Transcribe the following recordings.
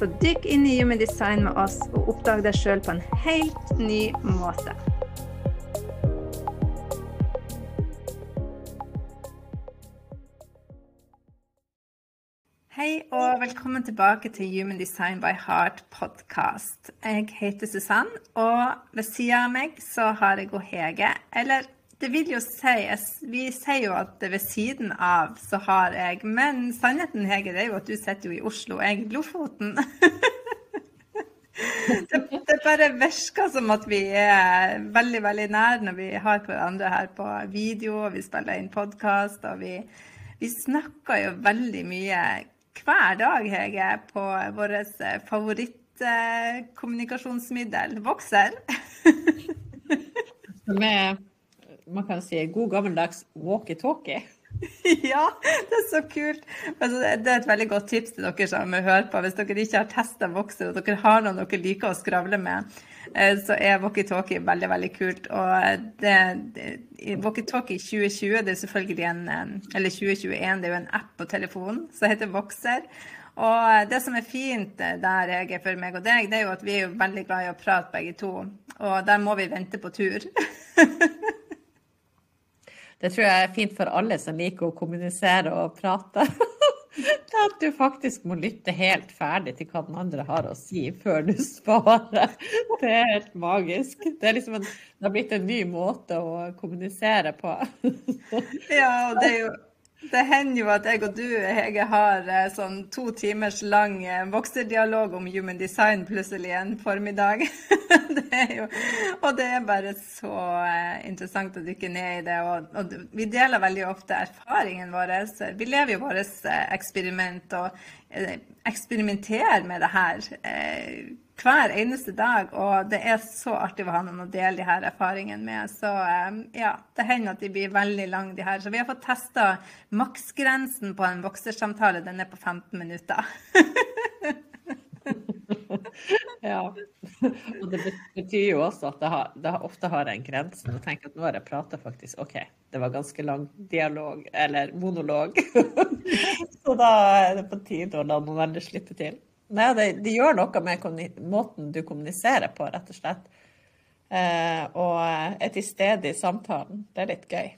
Så dykk inn i Human Design med oss og oppdag deg sjøl på en helt ny måte. Hei og velkommen tilbake til Human Design by Heart podcast. Jeg heter Susanne, og ved sida av meg så har jeg Hege, eller det vil jo si Vi sier jo at ved siden av så har jeg Men sannheten, Hege, det er jo at du sitter jo i Oslo, og jeg i Lofoten. det, det, bare virker som at vi er veldig, veldig nær når vi har hverandre her på video, og vi spiller inn podkast, og vi, vi snakker jo veldig mye hver dag, Hege, på vårt favorittkommunikasjonsmiddel, Vokser. Med man kan si god gammeldags walkietalkie. ja, det er så kult. Altså, det er et veldig godt tips til dere som hører på. Hvis dere ikke har testa Voxer, og dere har noen dere liker å skravle med, eh, så er walkietalkie veldig, veldig kult. Og det walkietalkie 2020 det er selvfølgelig en eh, Eller 2021, det er jo en app på telefonen som heter Voxer. Og det som er fint der jeg er for meg og deg, det er jo at vi er veldig glad i å prate begge to. Og der må vi vente på tur. Det tror jeg er fint for alle som liker å kommunisere og prate. Det at du faktisk må lytte helt ferdig til hva den andre har å si før du svarer. Det er helt magisk. Det, liksom en, det har blitt en ny måte å kommunisere på. Ja, det er jo det hender jo at jeg og du Hege, har eh, sånn to timers lang eh, vokserdialog om human design plutselig en formiddag. det jo, og det er bare så eh, interessant å dykke ned i det. Og, og vi deler veldig ofte erfaringen vår. Vi lever jo vårt eksperiment og eksperimenterer med det her hver eneste dag. Og det er så artig å ha noen å dele de her erfaringene med. Så um, ja, det hender at de blir veldig lange, de her. Så vi har fått testa maksgrensen på en voksersamtale. Den er på 15 minutter. ja. Og det betyr jo også at det, har, det ofte har en grense. Og tenker at nå har jeg prata faktisk OK, det var ganske lang dialog, eller monolog. så da er det på tide å la noen andre slippe til. Nei, det, det, gjør noe med måten du kommuniserer på, rett og slett. Eh, og er til stede i samtalen. Det er litt gøy.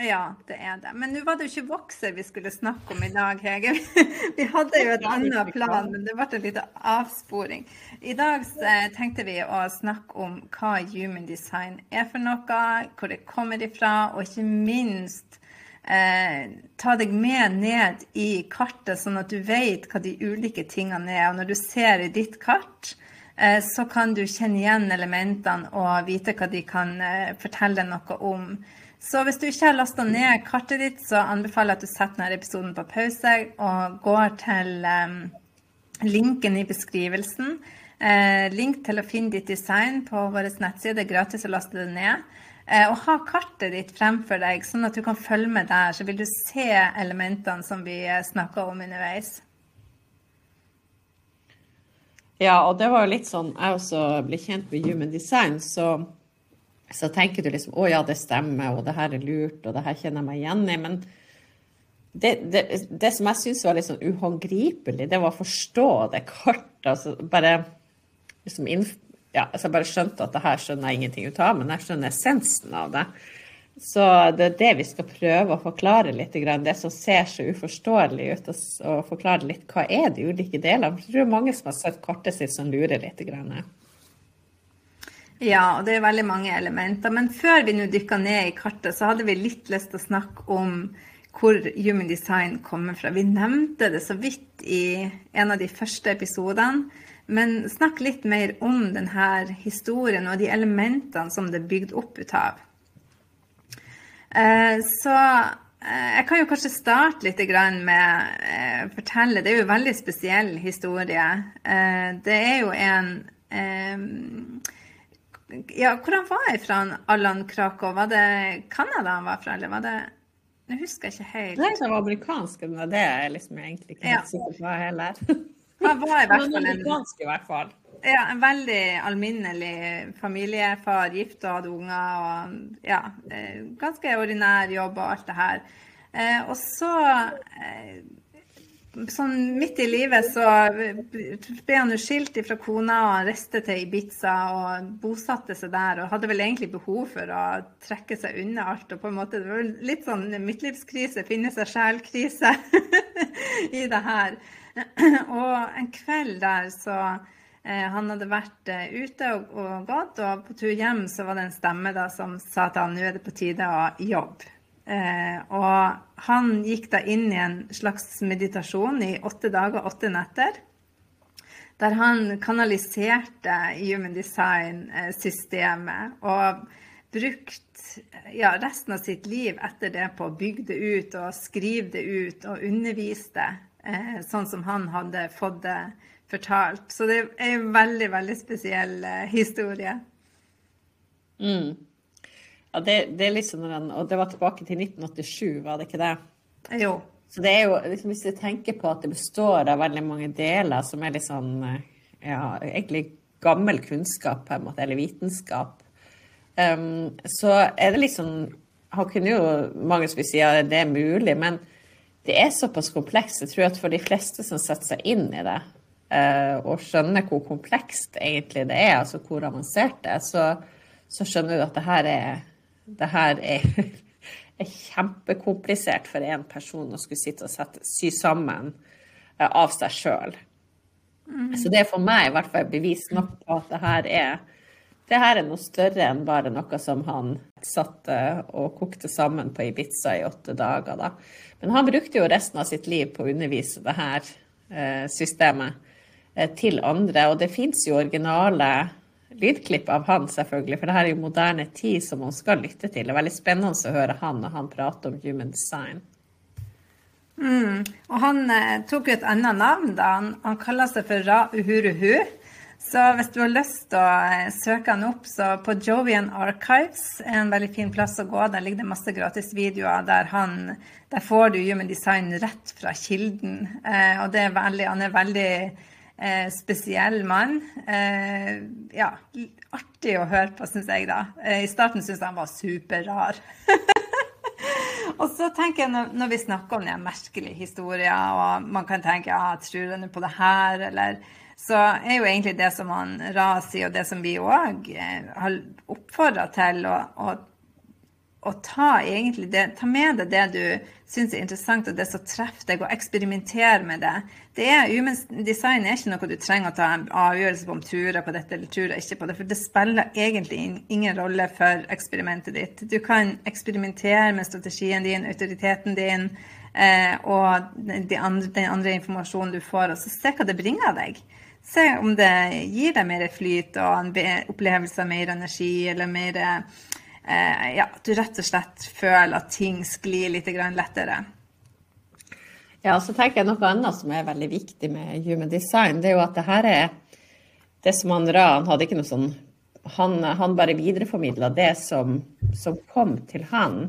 Ja, det er det. Men nå var det jo ikke vokser vi skulle snakke om i dag, Hege. Vi hadde jo et annet plan, men det ble en liten avsporing. I dag eh, tenkte vi å snakke om hva human design er for noe, hvor det kommer ifra, og ikke minst eh, ta deg med ned i kartet, sånn at du vet hva de ulike tingene er. Og når du ser i ditt kart, eh, så kan du kjenne igjen elementene og vite hva de kan eh, fortelle noe om. Så hvis du ikke har lasta ned kartet ditt, så anbefaler jeg at du setter denne episoden på pause og går til eh, linken i beskrivelsen. Eh, link til å finne ditt design på vår nettside. Det er gratis å laste det ned. Eh, og ha kartet ditt fremfor deg, sånn at du kan følge med der. Så vil du se elementene som vi eh, snakka om underveis. Ja, og det var jo litt sånn Jeg også ble kjent med Human Design, så, så tenker du liksom å ja, det stemmer, og det her er lurt, og det her kjenner jeg meg igjen i. Men det, det, det som jeg syns var litt sånn uhåndgripelig, det var å forstå det kartet. Altså bare liksom ja, altså jeg bare skjønte at det her skjønner jeg ingenting ut av, men jeg skjønner essensen av det. Så det er det vi skal prøve å forklare litt. Det som ser så uforståelig ut, og forklare litt hva er de ulike delene. Jeg tror det er mange som har sett kartet sitt som lurer litt. Ja, og det er veldig mange elementer. Men før vi nå dykker ned i kartet, så hadde vi litt lyst til å snakke om hvor Human Design kommer fra. Vi nevnte det så vidt i en av de første episodene. Men snakk litt mer om denne historien og de elementene som det er bygd opp ut av. Eh, så eh, jeg kan jo kanskje starte litt med å eh, fortelle Det er jo en veldig spesiell historie. Det er jo en ja, hvor han var fra, Allan Krakow? Var det Canada han var fra, eller var det Jeg husker ikke helt. Nei, det var amerikansk, men det er liksom egentlig ikke helt ja. sikker på heller. Han var i hvert fall en, i hvert fall. Ja, en veldig alminnelig familiefar, gift og hadde unger. og ja, eh, Ganske ordinær jobb og alt det her. Eh, og så eh, sånn midt i livet så ble han jo skilt fra kona og han reiste til Ibiza og bosatte seg der og hadde vel egentlig behov for å trekke seg unna alt. og på en måte Det var litt sånn midtlivskrise, finne seg sjel-krise i det her. Og en kveld der så eh, Han hadde vært eh, ute og, og gått, og på tur hjem så var det en stemme da som sa til han nå er det på tide å jobbe. Eh, og han gikk da inn i en slags meditasjon i åtte dager, åtte netter. Der han kanaliserte human design-systemet og brukte ja, resten av sitt liv etter det på å bygge det ut og skrive det ut og undervise det eh, sånn som han hadde fått det fortalt. Så det er en veldig, veldig spesiell eh, historie. Mm. Ja, det, det, er liksom den, Og det var tilbake til 1987, var det ikke det? Jo. Så det er jo, liksom, Hvis du tenker på at det består av veldig mange deler som er litt sånn ja, egentlig gammel kunnskap, på en måte, eller vitenskap, um, så er det liksom Han kunne jo mange vil si at det er mulig, men det er såpass komplekst. Jeg tror at for de fleste som setter seg inn i det, uh, og skjønner hvor komplekst egentlig det er, altså hvor avansert det er, så, så skjønner du at det her er det her er, er kjempekomplisert for en person å skulle sitte og sette, sy sammen uh, av seg sjøl. Mm. Så det er for meg i hvert fall bevis nok på at det her er det her er noe større enn bare noe som han satte og kokte sammen på Ibiza i åtte dager. Da. Men han brukte jo resten av sitt liv på å undervise det her eh, systemet eh, til andre. Og det fins jo originale lydklipp av han, selvfølgelig, for det her er jo moderne tid som man skal lytte til. Det er veldig spennende å høre han når han prater om human design. Mm. Og han eh, tok jo et annet navn, da. Han, han kaller seg for Ra Uhuruhu. Så hvis du har lyst til å eh, søke han opp, så på Jovian Archives er en veldig fin plass å gå. Der ligger det masse gratis videoer der han Der får du human design rett fra kilden. Eh, og er veldig, han er veldig Eh, spesiell mann. Eh, ja, artig å høre på, syns jeg, da. Eh, I starten syntes jeg han var superrar. og så tenker jeg, når vi snakker om de merkelige historier, og man kan tenke ja, tror han på det her, eller så er jo egentlig det som han Ra sier, og det som vi òg eh, har oppfordra til, å å ta, det, ta med deg det du syns er interessant og det som treffer deg, og eksperimentere med det. det er, design er ikke noe du trenger å ta en avgjørelse på om tror på dette eller tror ikke på det, for det spiller egentlig ingen rolle for eksperimentet ditt. Du kan eksperimentere med strategien din, autoriteten din eh, og den andre informasjonen du får, og så se hva det bringer deg. Se om det gir deg mer flyt og en opplevelse av mer energi eller mer ja, at du rett og slett føler at ting sklir litt lettere. Ja, så tenker jeg noe annet som er veldig viktig med human design. Det er jo at det her er det som han Ra Han hadde ikke noe sånn Han, han bare videreformidla det som, som, kom til han.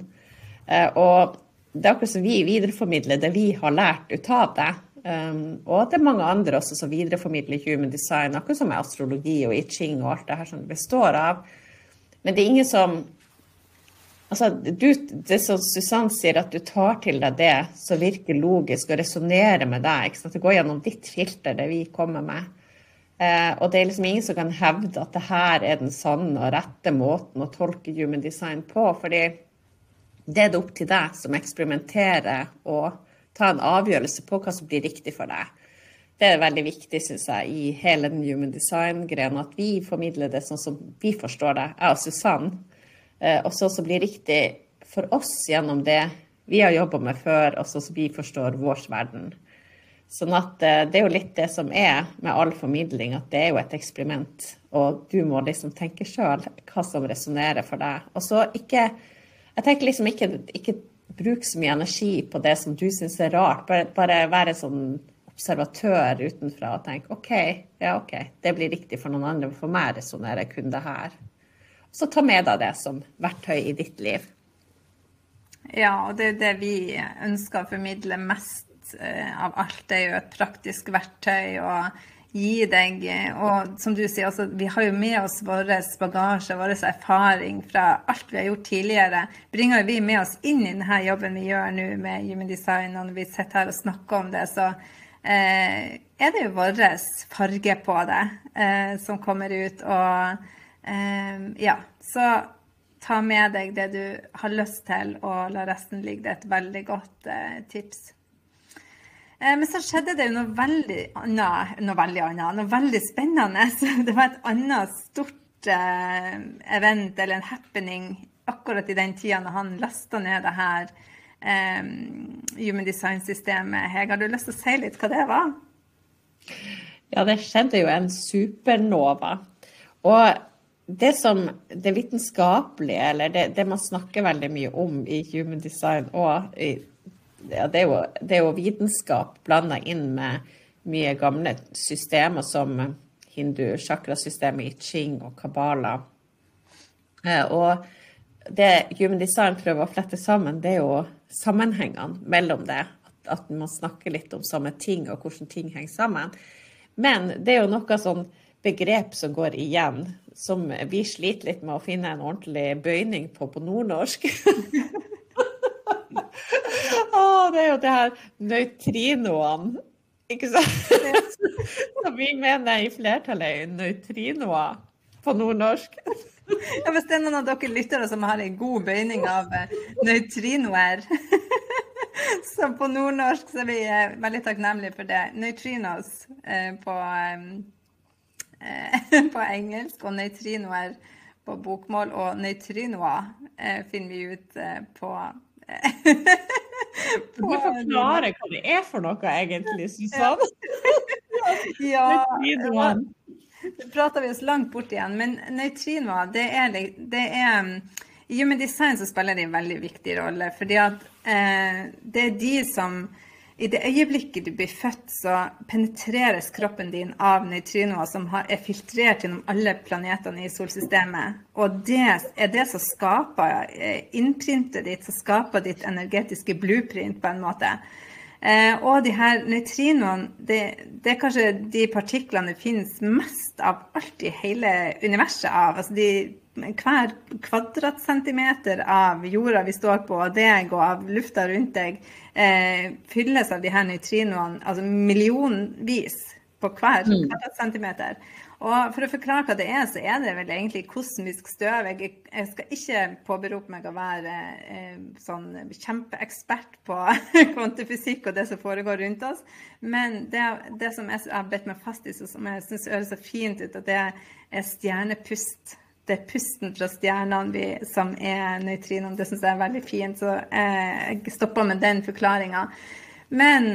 Eh, og det er akkurat som vi videreformidler det vi har lært ut av det. Um, og det er mange andre også som videreformidler human design, akkurat som med astrologi og i ching og alt det her som det består av. Men det er ingen som Altså, du, det som Susann sier, at du tar til deg det som virker logisk og resonnerer med deg. Det går gjennom ditt filter, det vi kommer med. Eh, og det er liksom ingen som kan hevde at det her er den sanne og rette måten å tolke human design på. fordi det er det opp til deg som eksperimenterer og tar en avgjørelse på hva som blir riktig for deg. Det er veldig viktig, syns jeg, i hele den human design-grenen at vi formidler det sånn som vi forstår det, jeg og Susann. Eh, og så som blir riktig for oss gjennom det vi har jobba med før, og så vi forstår vår verden. Sånn at eh, det er jo litt det som er med all formidling, at det er jo et eksperiment. Og du må liksom tenke sjøl hva som resonnerer for deg. Og så ikke Jeg tenker liksom ikke, ikke bruk så mye energi på det som du syns er rart. Bare, bare være sånn observatør utenfra og tenke OK, ja OK, det blir riktig for noen andre, for meg resonnerer kun det her. Så ta med deg det som verktøy i ditt liv. Ja, og det er det vi ønsker å formidle mest eh, av alt. Det er jo et praktisk verktøy å gi deg Og som du sier, altså, vi har jo med oss vår bagasje, vår erfaring fra alt vi har gjort tidligere. Bringer vi med oss inn i denne jobben vi gjør nå med Human Design, og når vi sitter her og snakker om det, så eh, er det jo vår farge på det eh, som kommer ut. Og ja, så ta med deg det du har lyst til, og la resten ligge. Det er et veldig godt eh, tips. Eh, men så skjedde det noe veldig annet, noe veldig annet, noe veldig spennende. Det var et annet stort eh, event eller en happening akkurat i den tida når han lasta ned det her um, Human Design-systemet. Hege, har du lyst til å si litt hva det var? Ja, det skjedde jo en supernova. Og det som det vitenskapelige, eller det, det man snakker veldig mye om i human design og i ja, det, er jo, det, er jo, vitenskap blanda inn med mye gamle systemer som hindu-sjakrasystemet i ching og kabala. Eh, og det Human Design prøver å flette sammen, det er jo sammenhengene mellom det. At, man snakker litt om samme ting, og hvordan ting henger sammen. Men det er jo noe sånn begrep som går igjen, som vi sliter litt med å finne en ordentlig bøyning på på nordnorsk. Å, det er jo det her nøytrinoene, ikke sant? Som vi mener i flertallet er nøytrinoer på nordnorsk. Ja, Hvis det er noen av dere lyttere som har en god bøyning av eh, nøytrinoer, så på nordnorsk så er vi eh, veldig takknemlige for det. Neutrinos eh, på, på engelsk og nøytrinoer på bokmål, og nøytrinoer finner vi ut på Du må forklare hva det er for noe, egentlig, Susanne. ja. nå prater vi oss langt bort igjen. Men nøytrinoer, det er, det er I Human Design så spiller de en veldig viktig rolle. fordi at eh, det er de som i det øyeblikket du blir født, så penetreres kroppen din av nøytrinoer som er filtrert gjennom alle planetene i solsystemet. Og det er det som skaper eh, innprintet ditt, som skaper ditt energetiske blueprint, på en måte. Eh, og de her nøytrinoene, det, det, er kanskje de partiklene det finnes mest av alt i hele universet av. Altså de hver kvadratcentimeter av jorda vi står på, og deg og av lufta rundt deg, eh, fylles av de her nøytrinoene, altså millionvis på hver mm. Og for å forklare hva det er, så er det vel egentlig kosmisk støv. Jeg, jeg skal ikke påberope meg å være eh, sånn kjempeekspert på kvantefysikk og det som foregår rundt oss, men det, det som jeg har bedt meg fast i, som jeg syns høres så fint ut, at det er stjernepust det er pusten fra stjernene som er nøytrinoene. Det syns jeg er veldig fint, så jeg stopper med den forklaringa. Men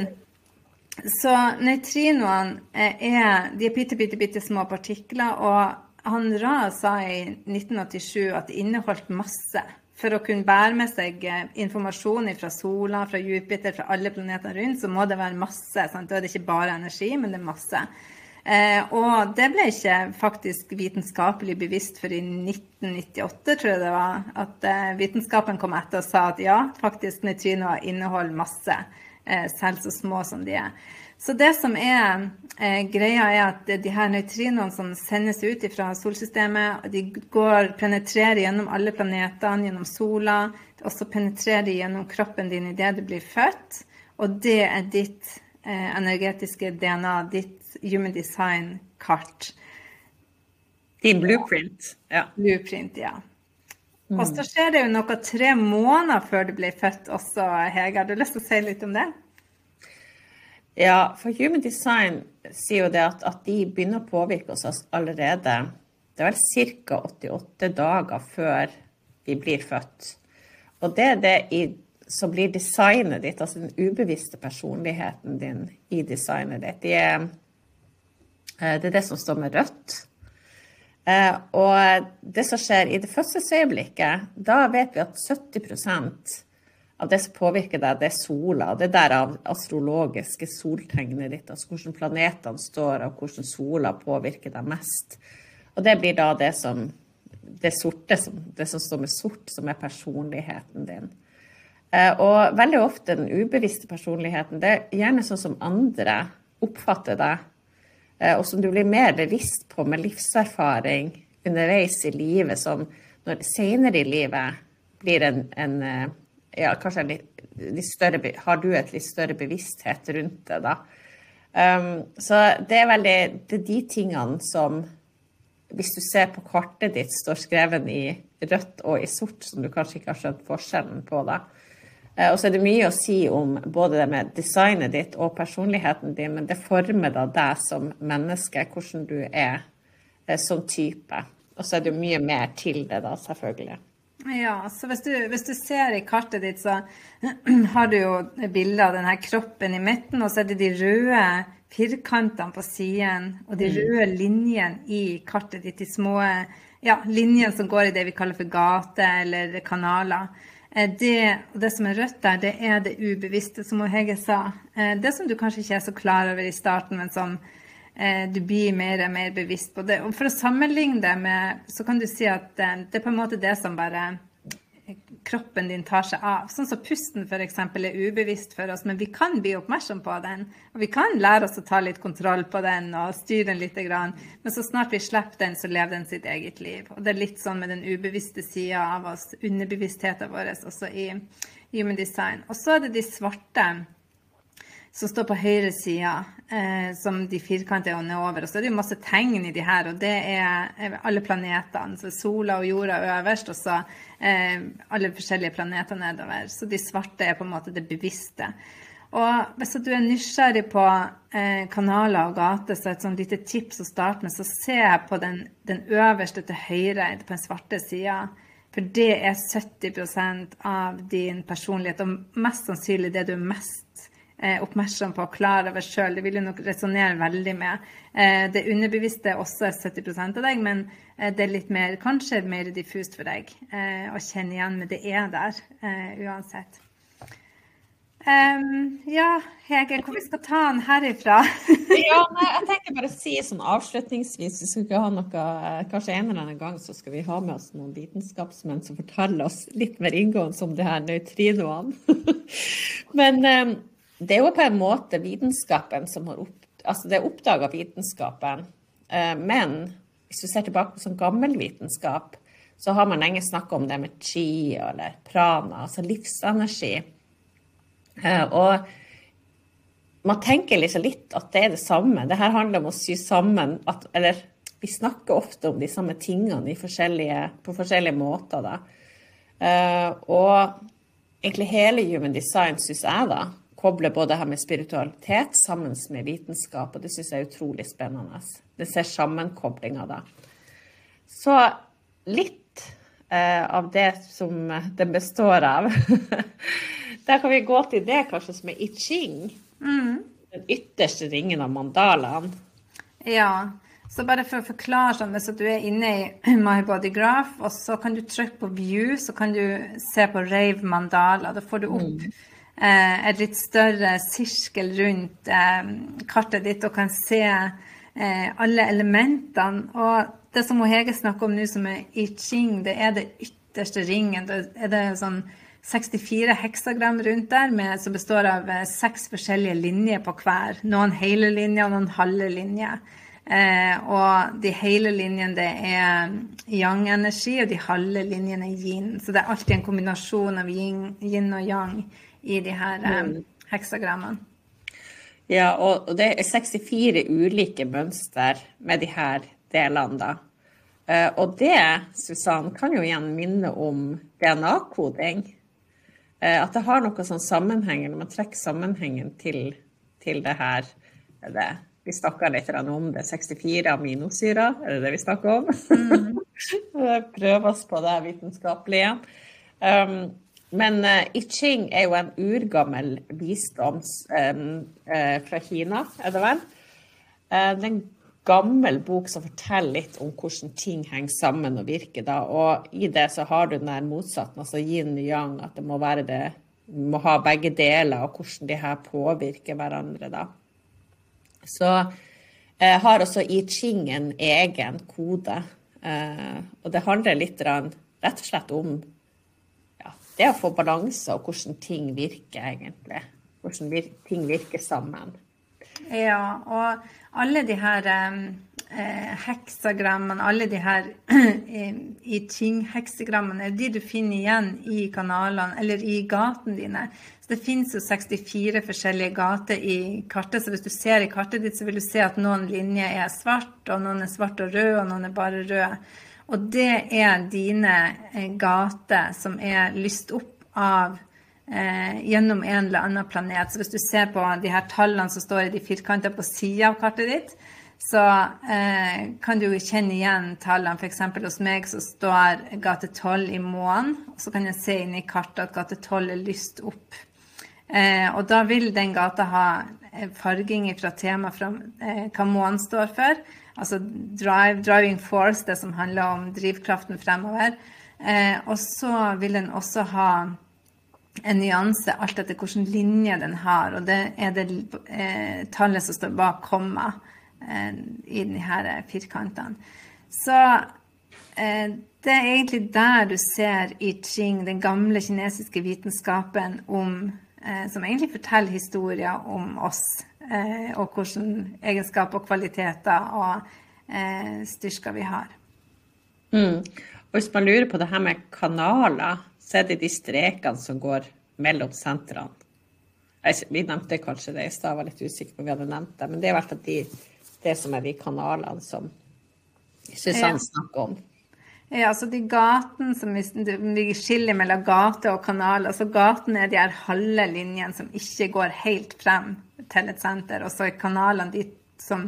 så nøytrinoene er de er bitte, bitte, bitte små partikler. Og han Ra sa i 1987 at de inneholdt masse. For å kunne bære med seg informasjon fra sola, fra Jupiter, fra alle planetene rundt, så må det være masse. Sant? Da er det ikke bare energi, men det er masse. Eh, og det ble ikke faktisk vitenskapelig bevisst for i 1998, tror jeg det var, at eh, vitenskapen kom etter og sa at ja, faktisk nøytrinoer inneholder masse, eh, selv så små som de er. Så det som er eh, greia, er at de her nøytrinoene som sendes ut fra solsystemet, de går, penetrerer gjennom alle planetene, gjennom sola. Også penetrerer de gjennom kroppen din idet du blir født. Og det er ditt eh, energetiske DNA, ditt Human Design-kart. Din blueprint. Ja. Blueprint, ja. Og så skjer det jo noe tre måneder før du blir født også, Hege. Har du lyst til å si litt om det? Ja, for Human Design sier jo det at, at de begynner å påvirke oss allerede. Det er vel ca. 88 dager før vi blir født. Og det er det i, som blir designet ditt, altså den ubevisste personligheten din i designet ditt. De er Eh, det er det som står med rødt. Eh, og det som skjer i det fødselsøyeblikket, da vet vi at 70% av det som påvirker deg, det er sola. Det der av astrologiske soltegnet ditt, altså hvordan planetene står, og hvordan sola påvirker deg mest. Og det blir da det som det sorte, det som står med sort, som er personligheten din. Eh, og veldig ofte den ubevisste personligheten, det er gjerne sånn som andre oppfatter deg, og som du blir mer bevisst på med livserfaring underveis i livet, som når senere i livet blir en, en eh, ja, kanskje en litt, litt, større Har du et litt større bevissthet rundt det, da? Um, så det er veldig Det er de tingene som hvis du ser på kartet ditt, står skrevet i rødt og i sort, som du kanskje ikke har skjønt forskjellen på. da. Uh, og så er det mye å si om både det med designet ditt og personligheten din, men det former da deg som menneske, hvordan du er uh, som type. Og så er det mye mer til det, da, selvfølgelig. Ja, så hvis du, hvis du, ser i kartet ditt, så har du jo bilde av denne kroppen i midten, og så er det de røde firkantene på siden og de mm. røde linjene i kartet ditt, de små ja, linjene som går i det vi kaller for gate eller kanaler. Eh, det, det som er rødt der, det er det ubevisste, som Hege sa. Eh, det som du kanskje ikke er så klar over i starten, men som Eh, du blir mer og mer bevisst på det. Og for å sammenligne det med, så kan du si at det er på en måte det som bare kroppen din tar seg av. Sånn som pusten f.eks. er ubevisst for oss, men vi kan bli oppmerksom på den. Og vi kan lære oss å ta litt kontroll på den og styre den litt. Men så snart vi slipper den, så lever den sitt eget liv. Og det er litt sånn med den ubevisste sida av oss, underbevisstheten vår, også i human design. Og så er det de svarte som står på høyre side, eh, som de firkantede er over. Og så er det jo masse tegn i de her, og det er alle planetene. Så sola og jorda øverst, og så eh, alle forskjellige planeter nedover. Så de svarte er på en måte det bevisste. Og hvis du er nysgjerrig på eh, kanaler og gater, så et sånt lite tips å starte med, så se på den, den øverste til høyre på den svarte sida. For det er 70% av din personlighet, og mest sannsynlig det du er mest oppmerksom på og klar over sjøl. Det vil du nok resonnere veldig med. Eh, det underbevisste er også 70% av deg, men eh, det er litt mer, kanskje mer diffust for deg eh, å kjenne igjen, men det er der eh, uansett. Um, ja, Hege, hvor vi skal ta den herifra? ja, nei, jeg tenker bare å si sånn avslutningsvis, vi skal ikke ha noe eh, Kanskje en eller annen gang så skal vi ha med oss noen vitenskapsmenn som forteller oss litt mer inngående om det her nøytrinoene. Men um, det er jo på en måte vitenskapen som har opp, altså det er oppdaga vitenskapen. Eh, men hvis du ser tilbake på sånn gammel vitenskap, så har man lenge snakka om det med chi eller prana, altså livsenergi. Eh, og man tenker liksom litt at det er det samme. Det her handler om å sy sammen at, Eller vi snakker ofte om de samme tingene forskjellige, på forskjellige måter, da. Eh, og egentlig hele human design, syns jeg, da, koble både her med spiritualitet sammen med vitenskap, og det syns jeg er utrolig spennende. Det ser sammenkoblinga da. Så litt eh, av det som den består av. Der kan vi gå til det kanskje som er i ching. Mm. Den ytterste ringen av mandalaen. Ja. Så bare for å forklare sånn, hvis du er inne i My Body Graph, og så kan du trykke på view, så kan du se på rave mandala. Da får du opp mm Eh, et litt større sirkel rundt eh, kartet ditt og kan se eh, alle elementene. Og det som Hege snakker om nå, som er i ching, det er det ytterste ringen. Det er det sånn 64 heksagram rundt der, med, som består av seks forskjellige linjer på hver. Noen hele linjer og noen halve linjer. Eh, og de hele linjene det er yang-energi, og de halve linjene er yin. Så det er alltid en kombinasjon av yin, yin og yang i de her um, heksagrammene. Ja, og det er 64 ulike mønster med de her delene, da. Uh, og det, Susann, kan jo igjen minne om DNA-koding. Uh, at det har noe sånn sammenheng, når man trekker sammenhengen til, til det her det, Vi snakka litt om det. 64 aminosyrer, er det det vi snakker om? Mm. Prøve oss på det vitenskapelige. Um, men uh, I Ching er jo en urgammel visdom um, uh, fra Kina, er det vel? Uh, det er en gammel bok som forteller litt om hvordan ting henger sammen og virker. da, Og i det så har du den der motsatten, altså yin og yang, at det må være det må ha begge deler, og hvordan de her påvirker hverandre. da. Så eh, har også I Ching en egen kode. Eh, og det handler litt rett og slett om det å få balanse, og hvordan ting virker, egentlig. Hvordan vir ting virker sammen. Ja, og alle de her eh, heksagrammene, alle de her i Ching-heksagrammene, er de du finner igjen i kanalene, eller i gatene dine. Så det finnes jo 64 forskjellige gater i kartet, så hvis du ser i kartet ditt, så vil du se at noen linjer er svart, og noen er svart og rød, og noen er bare røde. Og det er dine eh, gater som er lyst opp av eh, gjennom en eller annen planet. Så hvis du ser på de her tallene som står i de firkantene på sida av kartet ditt, så eh, kan du jo kjenne igjen tallene. F.eks. hos meg så står gate 12 i månen. Og så kan jeg se inn i kartet at gate 12 er lyst opp. Eh, og da vil den gata ha eh, farging fra temaet fra eh, hva månen står for. Altså drive, driving force, det som handler om drivkraften fremover. Eh, og så vil den også ha en nyanse alt etter hvilken linje den har. Og det er det eh, tallet som står bak komma eh, i disse firkantene. Så eh, det er egentlig der du ser i Qing den gamle kinesiske vitenskapen om, eh, som egentlig forteller historier om oss. Eh, og hvilke egenskaper og kvaliteter og eh, styrker vi har. Mm. Og hvis man lurer på det her med kanaler, så er det de strekene som går mellom sentrene. Vi nevnte kanskje det i stad, var litt usikker på om vi hadde nevnt det. Men det er i hvert fall de, det som er de kanalene som Susanne ja. snakker om. Ja, altså de gaten som vi skiller mellom gate og kanal. altså Gaten er de her halve linjene som ikke går helt frem til et senter. Og så er kanalene de som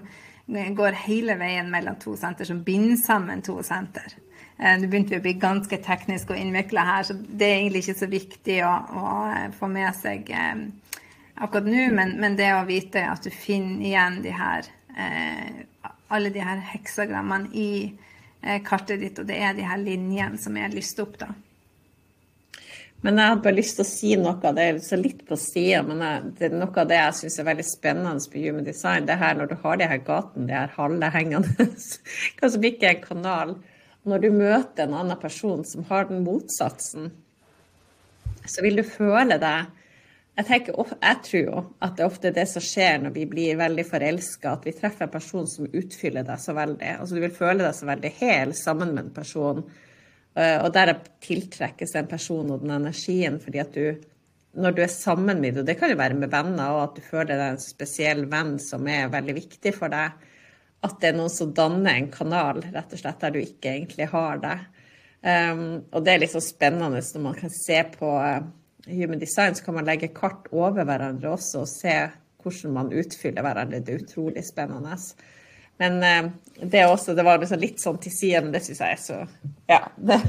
går hele veien mellom to senter, som binder sammen to senter. Eh, nå begynte vi å bli ganske teknisk og innvikla her, så det er egentlig ikke så viktig å, å eh, få med seg eh, akkurat nå, men, men, det å vite at du finner igjen de her, eh, alle de her heksagrammene i kartet ditt, og det er de her linjene som er lyst opp, da. Men jeg hadde bare lyst til å si noe, av det er litt på sida, men jeg, det er noe av det jeg syns er veldig spennende på human design. Det her når du har de her gatene, de her halve hengende, hva som ikke er en kanal når du møter en annen person som har den motsatsen, så vil du føle deg jeg, tenker, jeg tror jo at det ofte er det som skjer når vi blir veldig forelska, at vi treffer en person som utfyller deg så veldig. Altså Du vil føle deg så veldig hel sammen med en person, eh, og der tiltrekkes den personen og den energien fordi at du når du er sammen med dem, det kan jo være med venner, og at du føler deg en spesiell venn som er veldig viktig for deg, at det er noen som danner en kanal, rett og slett, der du ikke egentlig har det. Um, og det er litt så spennende når man kan se på uh, Human Design, så kan man legge kart over hverandre også og se hvordan man utfyller hverandre. Det er utrolig spennende. Men uh, det, også, det var liksom litt sånn til siden, men det syns jeg er så Ja, det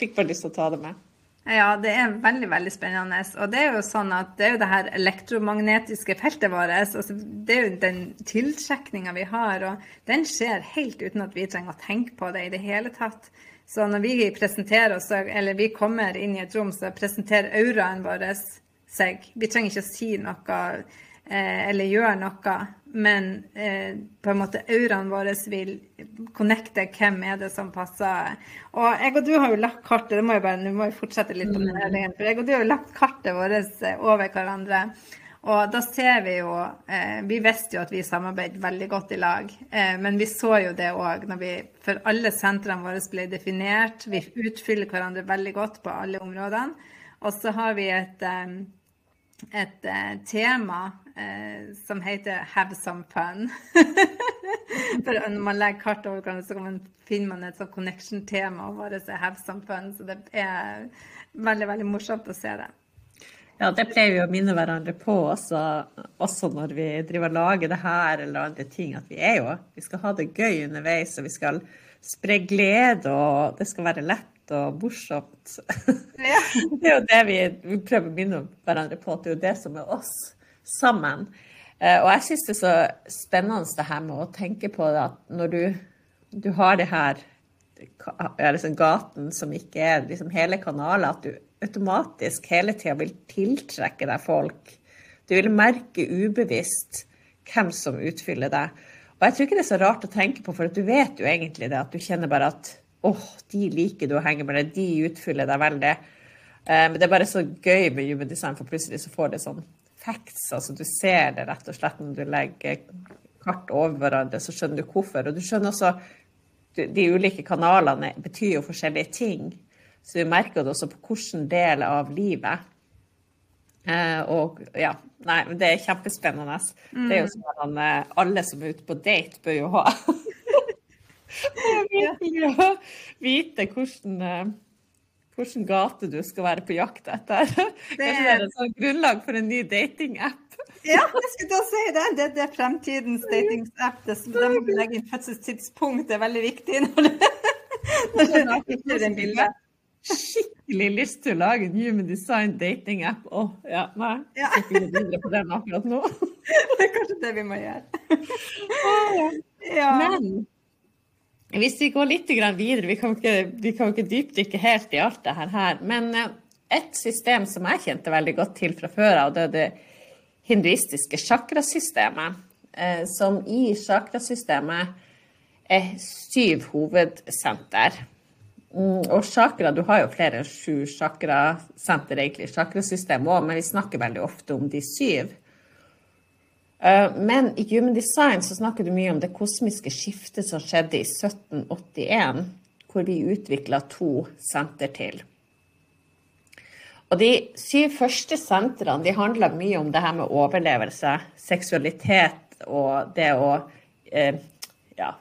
fikk bare lyst til å ta det med. Ja, det er veldig veldig spennende. Og det er jo sånn at det er jo det her elektromagnetiske feltet vårt. Altså det er jo den tiltrekninga vi har, og den skjer helt uten at vi trenger å tenke på det i det hele tatt. Så når vi presenterer oss, eller vi kommer inn i et rom, så presenterer auraen vår seg. Vi trenger ikke å si noe eh, eller gjøre noe men eh, på en måte auraen vår vil connecte hvem er det som passer. Og jeg og du har jo lagt kartet det må jeg bare, Nå må jeg fortsette litt på den, veien, for jeg og du har jo lagt kartet vårt eh, over hverandre. Og da ser vi jo eh, Vi visste jo at vi samarbeidet veldig godt i lag, eh, men vi så jo det òg når vi For alle sentrene våre ble definert. Vi utfyller hverandre veldig godt på alle områdene. Og så har vi et eh, et uh, tema eh, som heter 'Have some fun'. For når man legger kart over hverandre, så man, finner man et sånt connection-tema og bare se 'have some fun'. Så det er veldig, veldig morsomt å se det. Ja, det pleier vi å minne hverandre på også, også når vi driver og lager det her eller andre ting. At vi er jo Vi skal ha det gøy underveis, og vi skal spre glede, og det skal være lett og morsomt. Ja. det er jo det vi, vi, prøver å minne hverandre på, at det er jo det som er oss sammen. Eh, og jeg syns det er så spennende det her med å tenke på det at når du, du har det her liksom gaten som ikke er liksom hele kanalen, at du automatisk hele tida vil tiltrekke deg folk. Du vil merke ubevisst hvem som utfyller deg. Og jeg tror ikke det er så rart å tenke på, for du vet jo egentlig det. At du kjenner bare at åh, oh, de liker du å henge med, de utfyller deg veldig. Eh, men det er bare så gøy med human design, for plutselig så får det sånn facts. Altså du ser det rett og slett når du legger kart over hverandre, så skjønner du hvorfor. Og du skjønner også de ulike kanalene betyr jo forskjellige ting. Så vi merker det også på hvilken del av livet. Eh, og ja, nei, det er kjempespennende. Mm. Det er jo sånn at eh, alle som er ute på date, bør jo ha å vite hvordan, eh, hvordan gate du skal være på jakt etter. Det Kanskje det er et sånt grunnlag for en ny datingapp? Ja, jeg skulle da si det. Det, det er fremtidens datingapp. Da må vi legge inn fødselstidspunkt, det er veldig viktig. når det, når det, når det, skikkelig lyst til å lage en human design dating-app. Oh, ja, nei. Ja. Jeg skal ikke videre på den akkurat nå. det er kanskje det vi må gjøre. ja. Men hvis vi går litt videre, vi kan ikke, vi kan ikke dypdykke helt i alt det her, men eh, et system som jeg kjente veldig godt til fra før av, det er det hinduistiske chakrasystemet. Eh, som i chakrasystemet er syv hovedsenter. Mm, og chakra, du har jo flere enn sju chakrasenter egentlig, chakrasystem òg, men vi snakker veldig ofte om de syv. Eh, men i Human Design så snakker du mye om det kosmiske skiftet som skjedde i 1781, hvor vi utvikla to senter til. Og de syv første sentrene de handler mye om det her med overlevelse, seksualitet og det å eh, ja,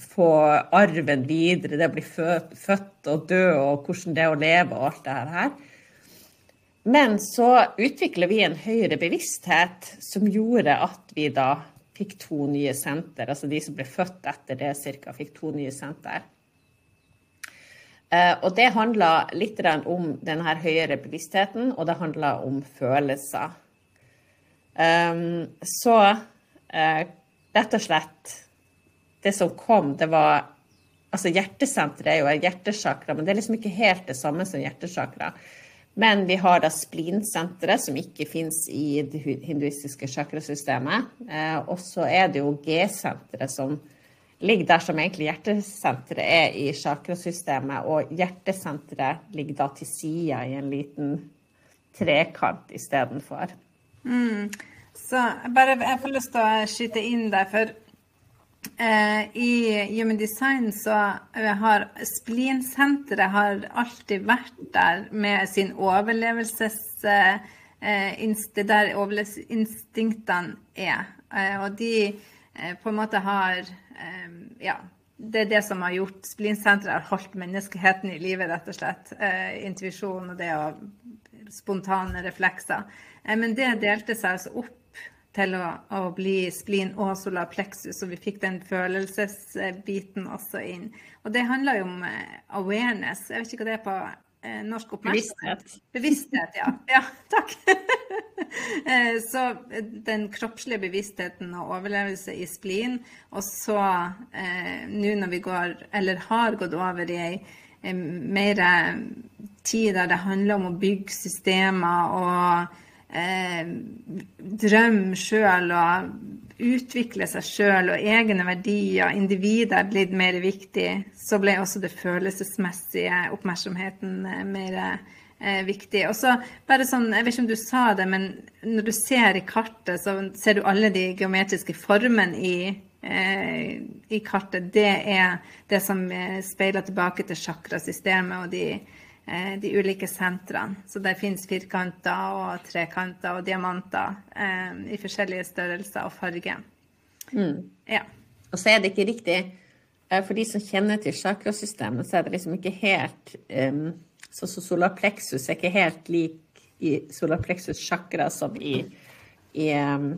få arven videre, det å bli født, og dø og hvordan det er å leve og alt det her. Men så utvikla vi en høyere bevissthet som gjorde at vi da fikk to nye senter. Altså de som ble født etter det ca., fikk to nye senter. Eh, og det handla litt om denne høyere bevisstheten, og det handla om følelser. Um, så uh, rett og slett det som kom, det var Altså, hjertesenteret er jo et hjertesjakra, men det er liksom ikke helt det samme som hjertesjakra. Men vi har da splinsenteret, som ikke fins i det hinduistiske sjakrasystemet. Eh, og så er det jo G-senteret, som ligger der som egentlig hjertesenteret er i sjakrasystemet. Og hjertesenteret ligger da til sida i en liten trekant istedenfor. Mm. Så bare, jeg får lyst til å skyte inn der, for I Human Design så har Splinsenteret alltid vært der med sin overlevelses... Eh, det der overlevelsesinstinktene er. Eh, og de på en måte har Ja, det er det som har gjort Splinsenteret har holdt menneskeheten i live, rett og slett. Intuisjon og det å spontane reflekser. Men det delte seg altså opp til å, å, bli splin og solar plexus, og vi fikk den følelsesbiten også inn. Og det handler jo om eh, awareness. Jeg vet ikke hva det er på eh, norsk oppmerksomhet. Bevissthet. Bevissthet, ja. ja takk. Eh, så den kroppslige bevisstheten og overlevelse i splin, og så eh, nå når vi går, eller har gått over i ei mer tid der det handler om å bygge systemer og eh, drømme sjøl og utvikle seg sjøl og egne verdier, individet er blitt mer viktig, så ble også det følelsesmessige oppmerksomheten eh, mer eh, viktig. Og så bare sånn, Jeg vet ikke om du sa det, men når du ser i kartet, så ser du alle de geometriske formene i, eh, i kartet. Det er det som eh, speiler tilbake til chakrasystemet og de de ulike sentrene. Så det finnes firkanter og trekanter og diamanter eh, i forskjellige størrelser og farger. Mm. Ja. Og så er det ikke riktig eh, For de som kjenner til chakrasystemet, så er det liksom ikke helt um, Så, så solar er ikke helt lik i solar plexus chakra som i, i um,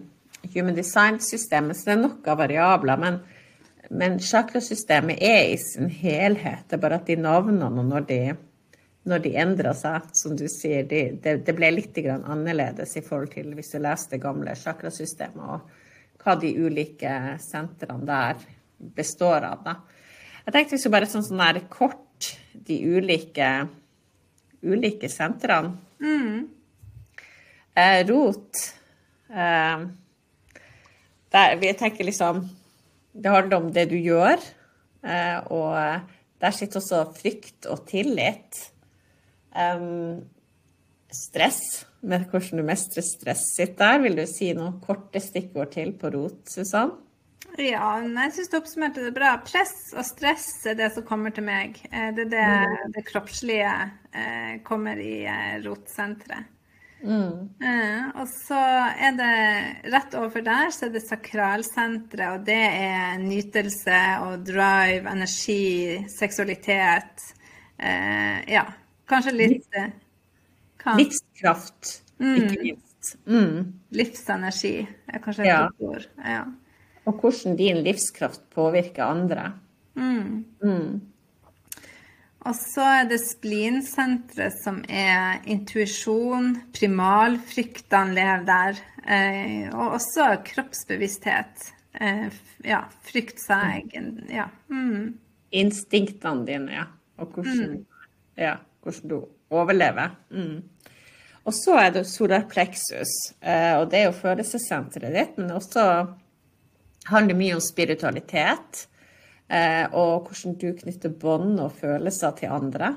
human design-systemet, så det er noen variabler. Men, men chakrasystemet er i sin helhet. Det er bare at de navnene og når de når de endra seg, som du sier, de, det, det, ble litt annerledes i forhold til hvis du leste det gamle chakrasystemet, og hva de ulike sentrene der består av. Da. Jeg tenkte vi skulle bare sånn, sånn der kort de ulike, ulike sentrene. Mm. Eh, rot eh, der, Vi tenker liksom Det handler om det du gjør. Eh, og der sitter også frykt og tillit. Um, stress, med hvordan du mestrer stress sitt der. Vil du si noen korte stikkord til på rot, Susann? Ja, jeg syns du oppsummerte det bra. Press og stress er det som kommer til meg. Eh, det er det, mm. det kroppslige eh, kommer i eh, rotsenteret. Mm. Og så er det rett overfor der så er det sakralsenteret, og det er nytelse og drive, energi, seksualitet. Ja, kanskje litt eh, kan. Livskraft, mm. ikke minst. Mm. Livsenergi er kanskje et ja. ord. Ja. Og hvordan din livskraft påvirker andre. Mm. mm. Og så er det splinsenteret som er intuisjon, primalfryktene lever der. Eh, og også kroppsbevissthet. Eh, ja, frykt seg ja. Mm. Instinktene dine, ja. Og hvordan, mm. ja, hvordan du overlever. Mm. Og så er det solar plexus, eh, og det er jo følelsessenteret ditt, men også handler mye om spiritualitet. Eh, og hvordan du knytter bånd og følelser til andre.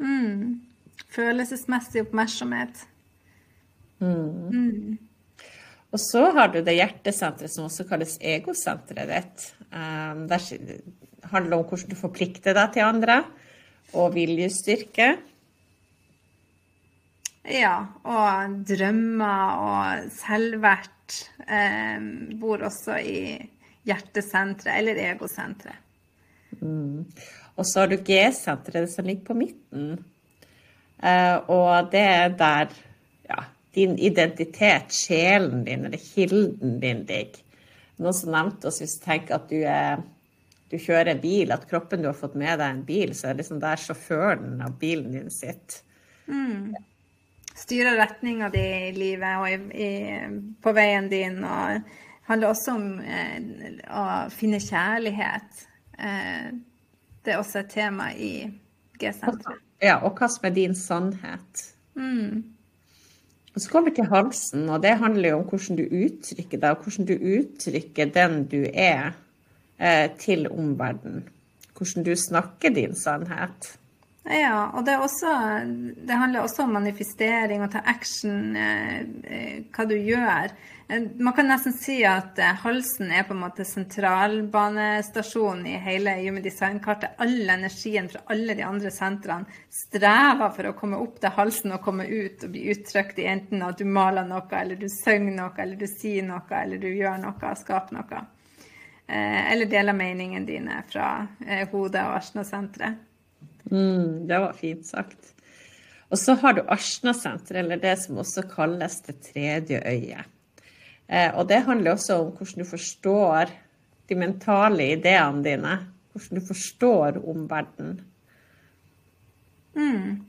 Mm. Følelsesmessig oppmerksomhet. Mm. Mm. Og så har du det hjertesenteret som også kalles egosenteret ditt. Um, det handler om hvordan du forplikter deg til andre, og viljestyrke. Ja, og drømmer og selvvert eh, bor også i hjertesenteret eller egosenteret. Mm. Og så har du G-senteret som ligger på midten. Eh, og det er der ja, din identitet, sjelen din, eller kilden din ligger. Noen som nevnte oss hvis du tenker at du, er, du kjører en bil, at kroppen du har fått med deg en bil, så er det liksom der sjåføren av bilen din sitter. Mm Styrer retninga di i livet og i, i, på veien din. Og det handler også om eh, å finne kjærlighet. Eh, det er også et tema i G-senteret. Ja, og hva som er din sannhet. Mm. Og så kommer vi til halsen, og det handler jo om hvordan du uttrykker deg, og hvordan du uttrykker den du er, til omverdenen. Hvordan du snakker din sannhet. Ja, og det, også, det, handler også om manifestering og ta action, eh, eh, hva du gjør. Eh, man kan nesten si at eh, halsen er på en måte sentralbanestasjonen i hele Human Design-kartet. All energien fra alle de andre sentrene strever for å komme opp til halsen og komme ut og bli uttrykt i enten at du maler noe, eller du synger noe, eller du sier noe, eller du gjør noe, skaper noe. Eh, eller deler meningene dine fra eh, hodet og Arsna-senteret. Mm, det var fint sagt. Og så har du Arsna-senteret, eller det som også kalles det tredje øyet. Eh, og det handler også om hvordan du forstår de mentale ideene dine. Hvordan du forstår omverdenen. Mm.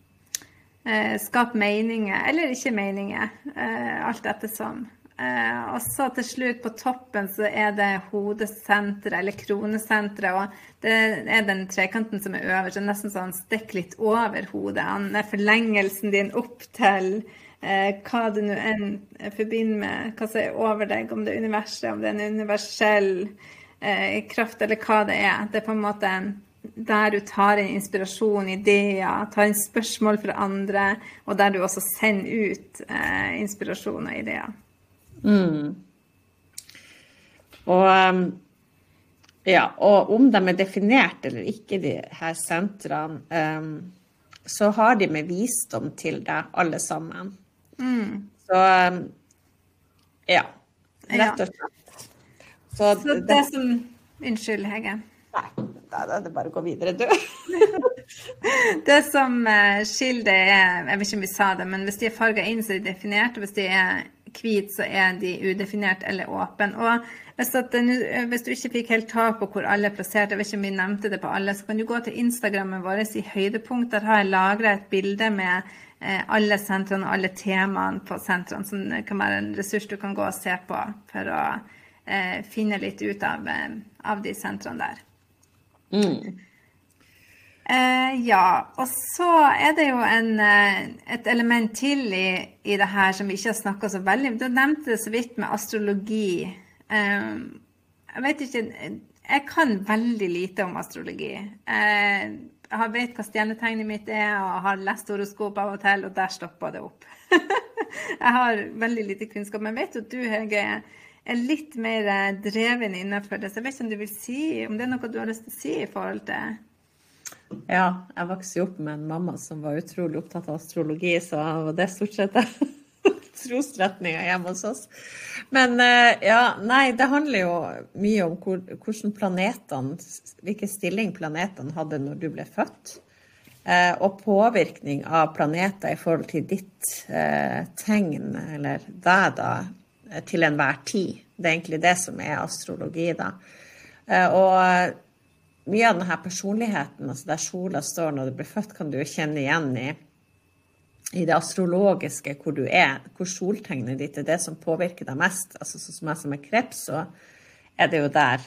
Eh, skap meninger, eller ikke meninger. Eh, alt ettersom. Eh, og så til slutt, på toppen, så er det hodesenteret, eller kronesenteret. Og det er den trekanten som er øverst. Det er nesten sånn stikk litt over hodet. Han er forlengelsen din opp til eh, hva du nå enn forbinder med hva som er over deg, om det er universet, om det er en universell eh, kraft, eller hva det er. Det er på en måte der du tar inn inspirasjon, ideer, tar inn spørsmål fra andre, og der du også sender ut eh, inspirasjon og ideer. Mm. Og, um, ja, og om de er definert eller ikke, de her sentrene, um, så har de med visdom til deg, alle sammen. Mm. Så um, ja, rett og slett. Så, så det, det som Unnskyld, Hege. Nei, da er det bare å gå videre, du. det som uh, skiller det er Jeg vet ikke om vi sa det, men hvis de er farga inn, så er de definert. Og hvis de er hvit, så er de udefinert eller åpen. Og hvis, at, hvis, du ikke fikk helt tak på hvor alle er plassert, jeg vet ikke om vi nevnte det på alle, så kan du gå til Instagrammen vår i høydepunkt. Der har jeg lagra et bilde med eh, alle sentrene og alle temaene på sentrene, som kan være en ressurs du kan gå og se på for å eh, finne litt ut av, eh, av de sentrene der. Mm. Eh, ja. Og så er det jo en, eh, et element til i, i, det her som vi ikke har snakka så veldig om. Du nevnte det så vidt med astrologi. Eh, jeg vet ikke Jeg kan veldig lite om astrologi. Eh, jeg vet hva stjernetegnet mitt er, og har lest horoskop av og til, og der stoppa det opp. jeg har veldig lite kunnskap. Men vet jo du, Hege, er litt mer dreven innenfor det. Så jeg vet ikke om du vil si, om det er noe du har lyst til å si i forhold til ja, jeg vokste jo opp med en mamma som var utrolig opptatt av astrologi, så det er stort sett trosretninga hjemme hos oss. Men eh, ja, nei, det handler jo mye om hvor, hvordan planetene, hvilken stilling planetene hadde når du ble født. Eh, og påvirkning av planeter i forhold til ditt eh, tegn, eller deg, da, til enhver tid. Det er egentlig det som er astrologi, da. og mye av denne personligheten, altså der sola står når du blir født, kan du jo kjenne igjen i, i det astrologiske, hvor du er, hvor soltegnet ditt er det som påvirker deg mest. Altså Sånn som jeg som er kreps, så er det jo der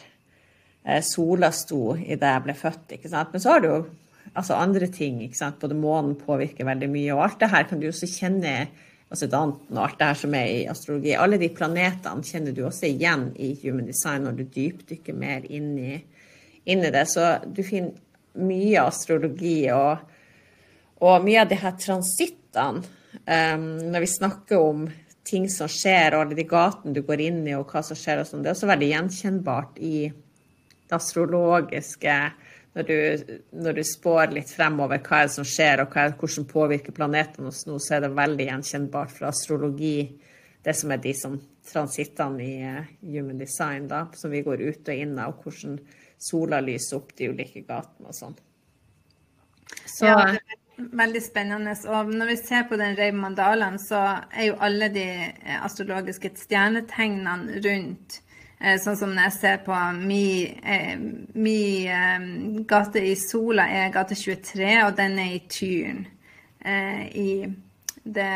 eh, sola sto det jeg ble født. ikke sant? Men så har du jo altså andre ting. ikke sant? Både månen påvirker veldig mye, og alt det her kan du også kjenne altså Danten og alt det her som er i astrologi. Alle de planetene kjenner du også igjen i Human Design når du dypdykker mer inn i inni det. Så du finner mye astrologi og, og mye av de her transittene. Um, når vi snakker om ting som skjer, og alle de gatene du går inn i, og hva som skjer og sånn, det er også veldig gjenkjennbart i det astrologiske. Når du, når du spår litt fremover hva er det som skjer, og er, hvordan påvirker planetene oss nå, så er det veldig gjenkjennbart fra astrologi, det som er de som transittene i uh, human design, da, som vi går ut og inn av, og hvordan sola lyser opp de ulike gatene og sånn. Så ja, veldig spennende. Og når vi ser på den Reiv Mandalaen, så er jo alle de eh, astrologiske stjernetegnene rundt. Eh, sånn som når jeg ser på mi, eh, mi eh, gate i Sola er gate 23, og den er i Tyren. Eh, I det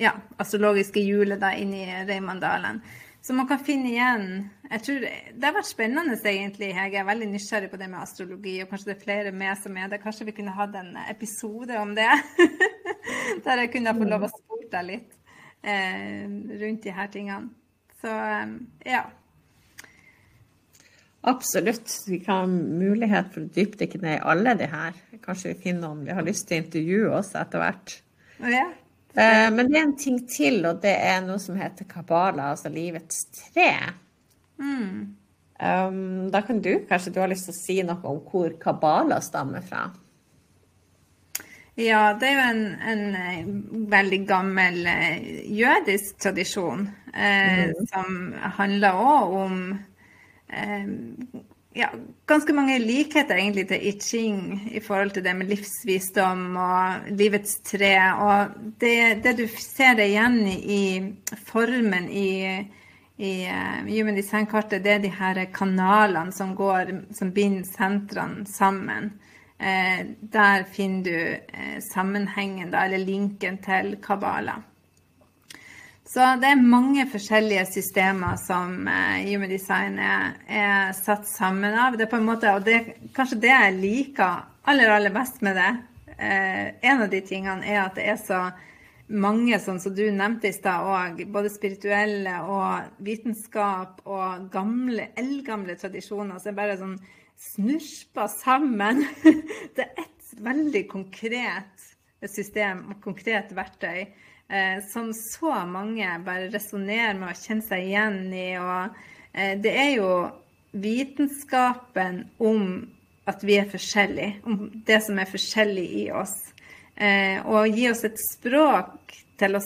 ja, astrologiske hjulet da inni Reimandalen. Så man kan finne igjen jeg tror Det har vært spennende, egentlig. Jeg er veldig nysgjerrig på det med astrologi, og kanskje det er flere med som er det. Kanskje vi kunne hatt en episode om det? Der jeg kunne få lov å spurt deg litt eh, rundt de her tingene. Så eh, ja. Absolutt. Vi kan ha mulighet for å dypdykke ned i alle de her. Kanskje vi finner noen vi har lyst til å intervjue oss etter hvert. Ja, men det er en ting til, og det er noe som heter kabala, altså livets tre. Mm. Um, da kan du kanskje du har lyst til å si noe om hvor kabala stammer fra? Ja, det er jo en, en eh, veldig gammel uh, jødisk tradisjon eh, mm. som handler òg om ja, ganske mange likheter egentlig til I Ching i forhold til det med livsvisdom og livets tre. Og det, det du ser det igjen i, formen i, i uh, Human Design-kartet, det er de her kanalene som, går, som binder sentrene sammen. Uh, der finner du uh, sammenhengen, da, eller linken til Kabbalah. Så det er mange forskjellige systemer som uh, Human Design er, er, satt sammen av. Det er på en måte, og det kanskje det jeg liker aller, aller best med det. Uh, en av de tingene er at det er så mange, sånn som du nevnte i stad òg, både spirituelle og vitenskap og gamle, eldgamle tradisjoner er bare sånn snurpa sammen. det er ett veldig konkret system og konkret verktøy eh, som så mange bare resonnerer med å kjenne seg igjen i. Og eh, det er jo vitenskapen om at vi er forskjellige, om det som er forskjellig i oss. Eh, og gi oss et språk til å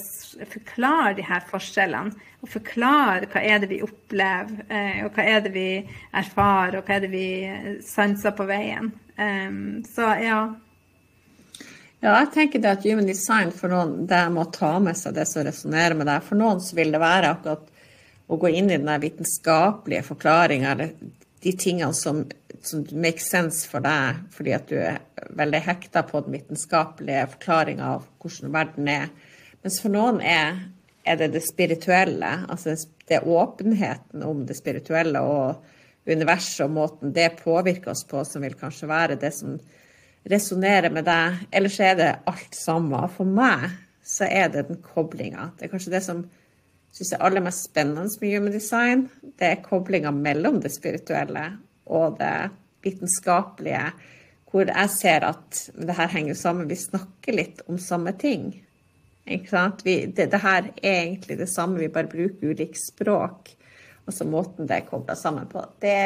forklare de her forskjellene. Og forklare hva er det vi opplever, eh, og hva er det vi erfarer, og hva er det vi sanser på veien. Så ja, ja, jeg tenker det at human design for noen, det må ta med seg det som resonnerer med deg. For noen så vil det være akkurat å gå inn i den vitenskapelige forklaringa, eller de tingene som, som make sense for deg, fordi at du er veldig hekta på den vitenskapelige forklaringa av hvordan verden er. Mens for noen er, er det det spirituelle, altså det åpenheten om det spirituelle og universet og måten det påvirker oss på, som vil kanskje være det som resonnerer med deg, eller så er det alt samme. For meg så er det den koblinga. Det er kanskje det som syns jeg er aller mest spennende med human design. Det er koblinga mellom det spirituelle og det vitenskapelige, hvor jeg ser at det her henger sammen. Vi snakker litt om samme ting. Ikke sant? Vi, det, det, her er egentlig det samme, vi bare bruker ulikt språk. Altså måten det er kobla sammen på. Det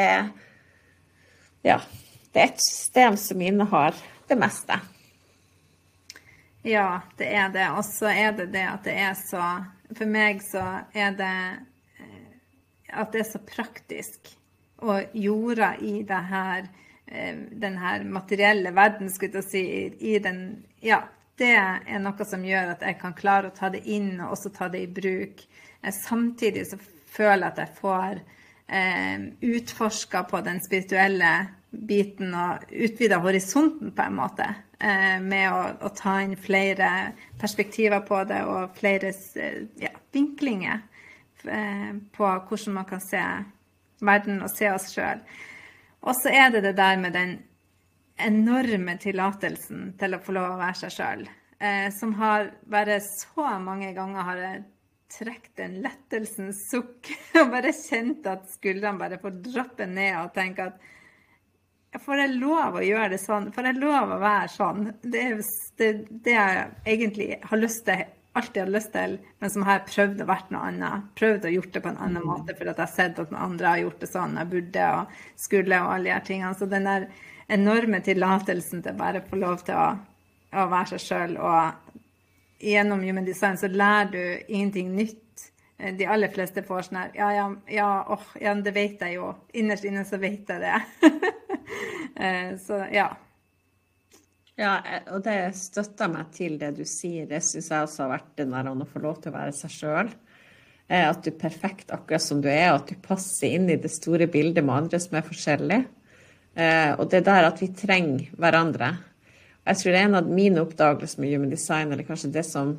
ja, det er et system som innehar det meste. Ja, det er det. Og så er det det at det er så For meg så er det eh, at det er så praktisk. Og jorda i det her eh, den her materielle verden, skulle jeg si, i den Ja, det er noe som gjør at jeg kan klare å ta det inn og også ta det i bruk. Samtidig så føler jeg at jeg får eh, utforska på den spirituelle biten og utvida horisonten på en måte. Eh, med å, å, ta inn flere perspektiver på det og flere eh, ja, vinklinger eh, på hvordan man kan se verden og se oss sjøl. Og så er det det der med den enorme tillatelsen til å få lov å være seg sjøl. Som har bare så mange ganger har jeg trukket en lettelsens sukk og bare kjent at skuldrene bare får droppe ned og tenke at Får jeg lov å gjøre det sånn? Får jeg lov å være sånn? Det er det, det jeg egentlig har lyst til, alltid har lyst til, men som har prøvd å vært noe annet. Prøvd å gjort det på en annen mm. måte fordi jeg har sett at noen andre har gjort det sånn jeg burde og skulle og alle de her tingene. Så den der enorme tillatelsen til bare å få lov til å, å være seg sjøl og gjennom Human Design så lærer du ingenting nytt. De aller fleste får sånn her Ja, ja, ja, åh, ja, det vet jeg jo. Innerst inne så vet jeg det. Eh, så ja. Ja, og det støtter meg til det du sier. Det syns jeg også har vært det der å få lov til å være seg sjøl. Eh, at du er perfekt akkurat som du er, og at du passer inn i det store bildet med andre som er forskjellige. Eh, og det der at vi trenger hverandre. Jeg tror det er en av mine oppdagelser med human design, eller kanskje det som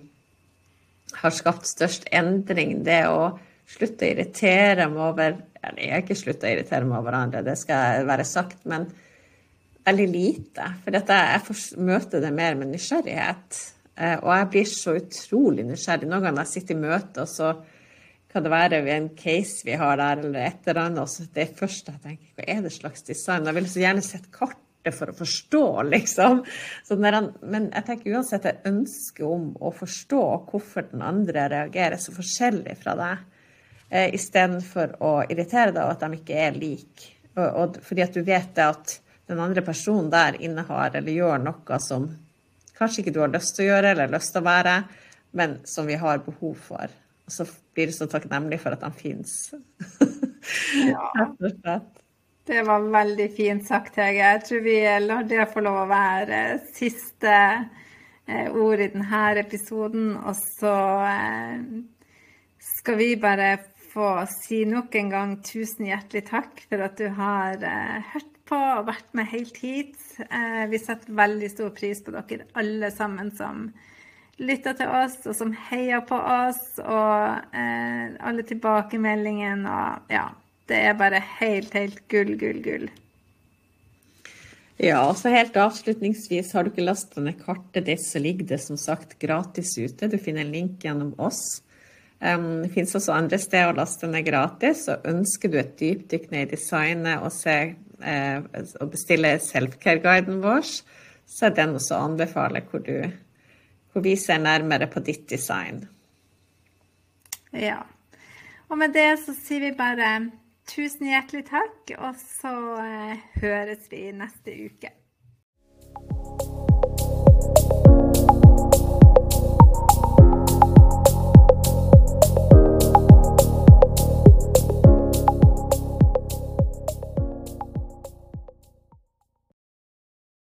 har skapt størst endring, det å slutte å irritere meg over Jeg har ikke slutta å irritere meg over hverandre, det skal være sagt, men veldig lite. For jeg, jeg møter det mer med nysgjerrighet. Eh, og jeg blir så utrolig nysgjerrig. Noen ganger jeg sitter i møte, og så kan det være en case vi har der, eller et eller annet. Og så det første jeg tenker, hva er det slags design? Jeg vil så gjerne sett kartet for å forstå, liksom. Han, men jeg tenker uansett et ønske om å forstå hvorfor den andre reagerer så forskjellig fra deg, eh, istedenfor å irritere deg og at de ikke er like. Og, og, fordi at du vet at den andre personen der innehar eller gjør noe som kanskje ikke du har lyst til å gjøre eller lyst til å være, men som vi har behov for. Og så blir du så takknemlig for at han fins. ja. Det var veldig fint sagt, Hege. Jeg tror vi lar det få lov å være siste eh, ord i denne episoden. Og så eh, skal vi bare få si nok en gang tusen hjertelig takk for at du har eh, hørt på og vært med helt hit. Eh, vi setter veldig stor pris på dere alle sammen som lytter til oss, og som heier på oss, og eh, alle tilbakemeldingene og ja. Det er bare helt, helt gull, gull, gull. Ja, og så helt avslutningsvis, har du ikke lasta ned kartet ditt, så ligger det som sagt gratis ute. Du finner en link gjennom oss. Det finnes også andre steder å laste ned gratis. og Ønsker du et dypdykk ned i designet og se eh, å bestille selfcare-guiden vår, så er den også å anbefale hvor, du, hvor vi ser nærmere på ditt design. Ja. Og med det så sier vi bare tusen hjertelig takk, og så eh, høres vi neste uke.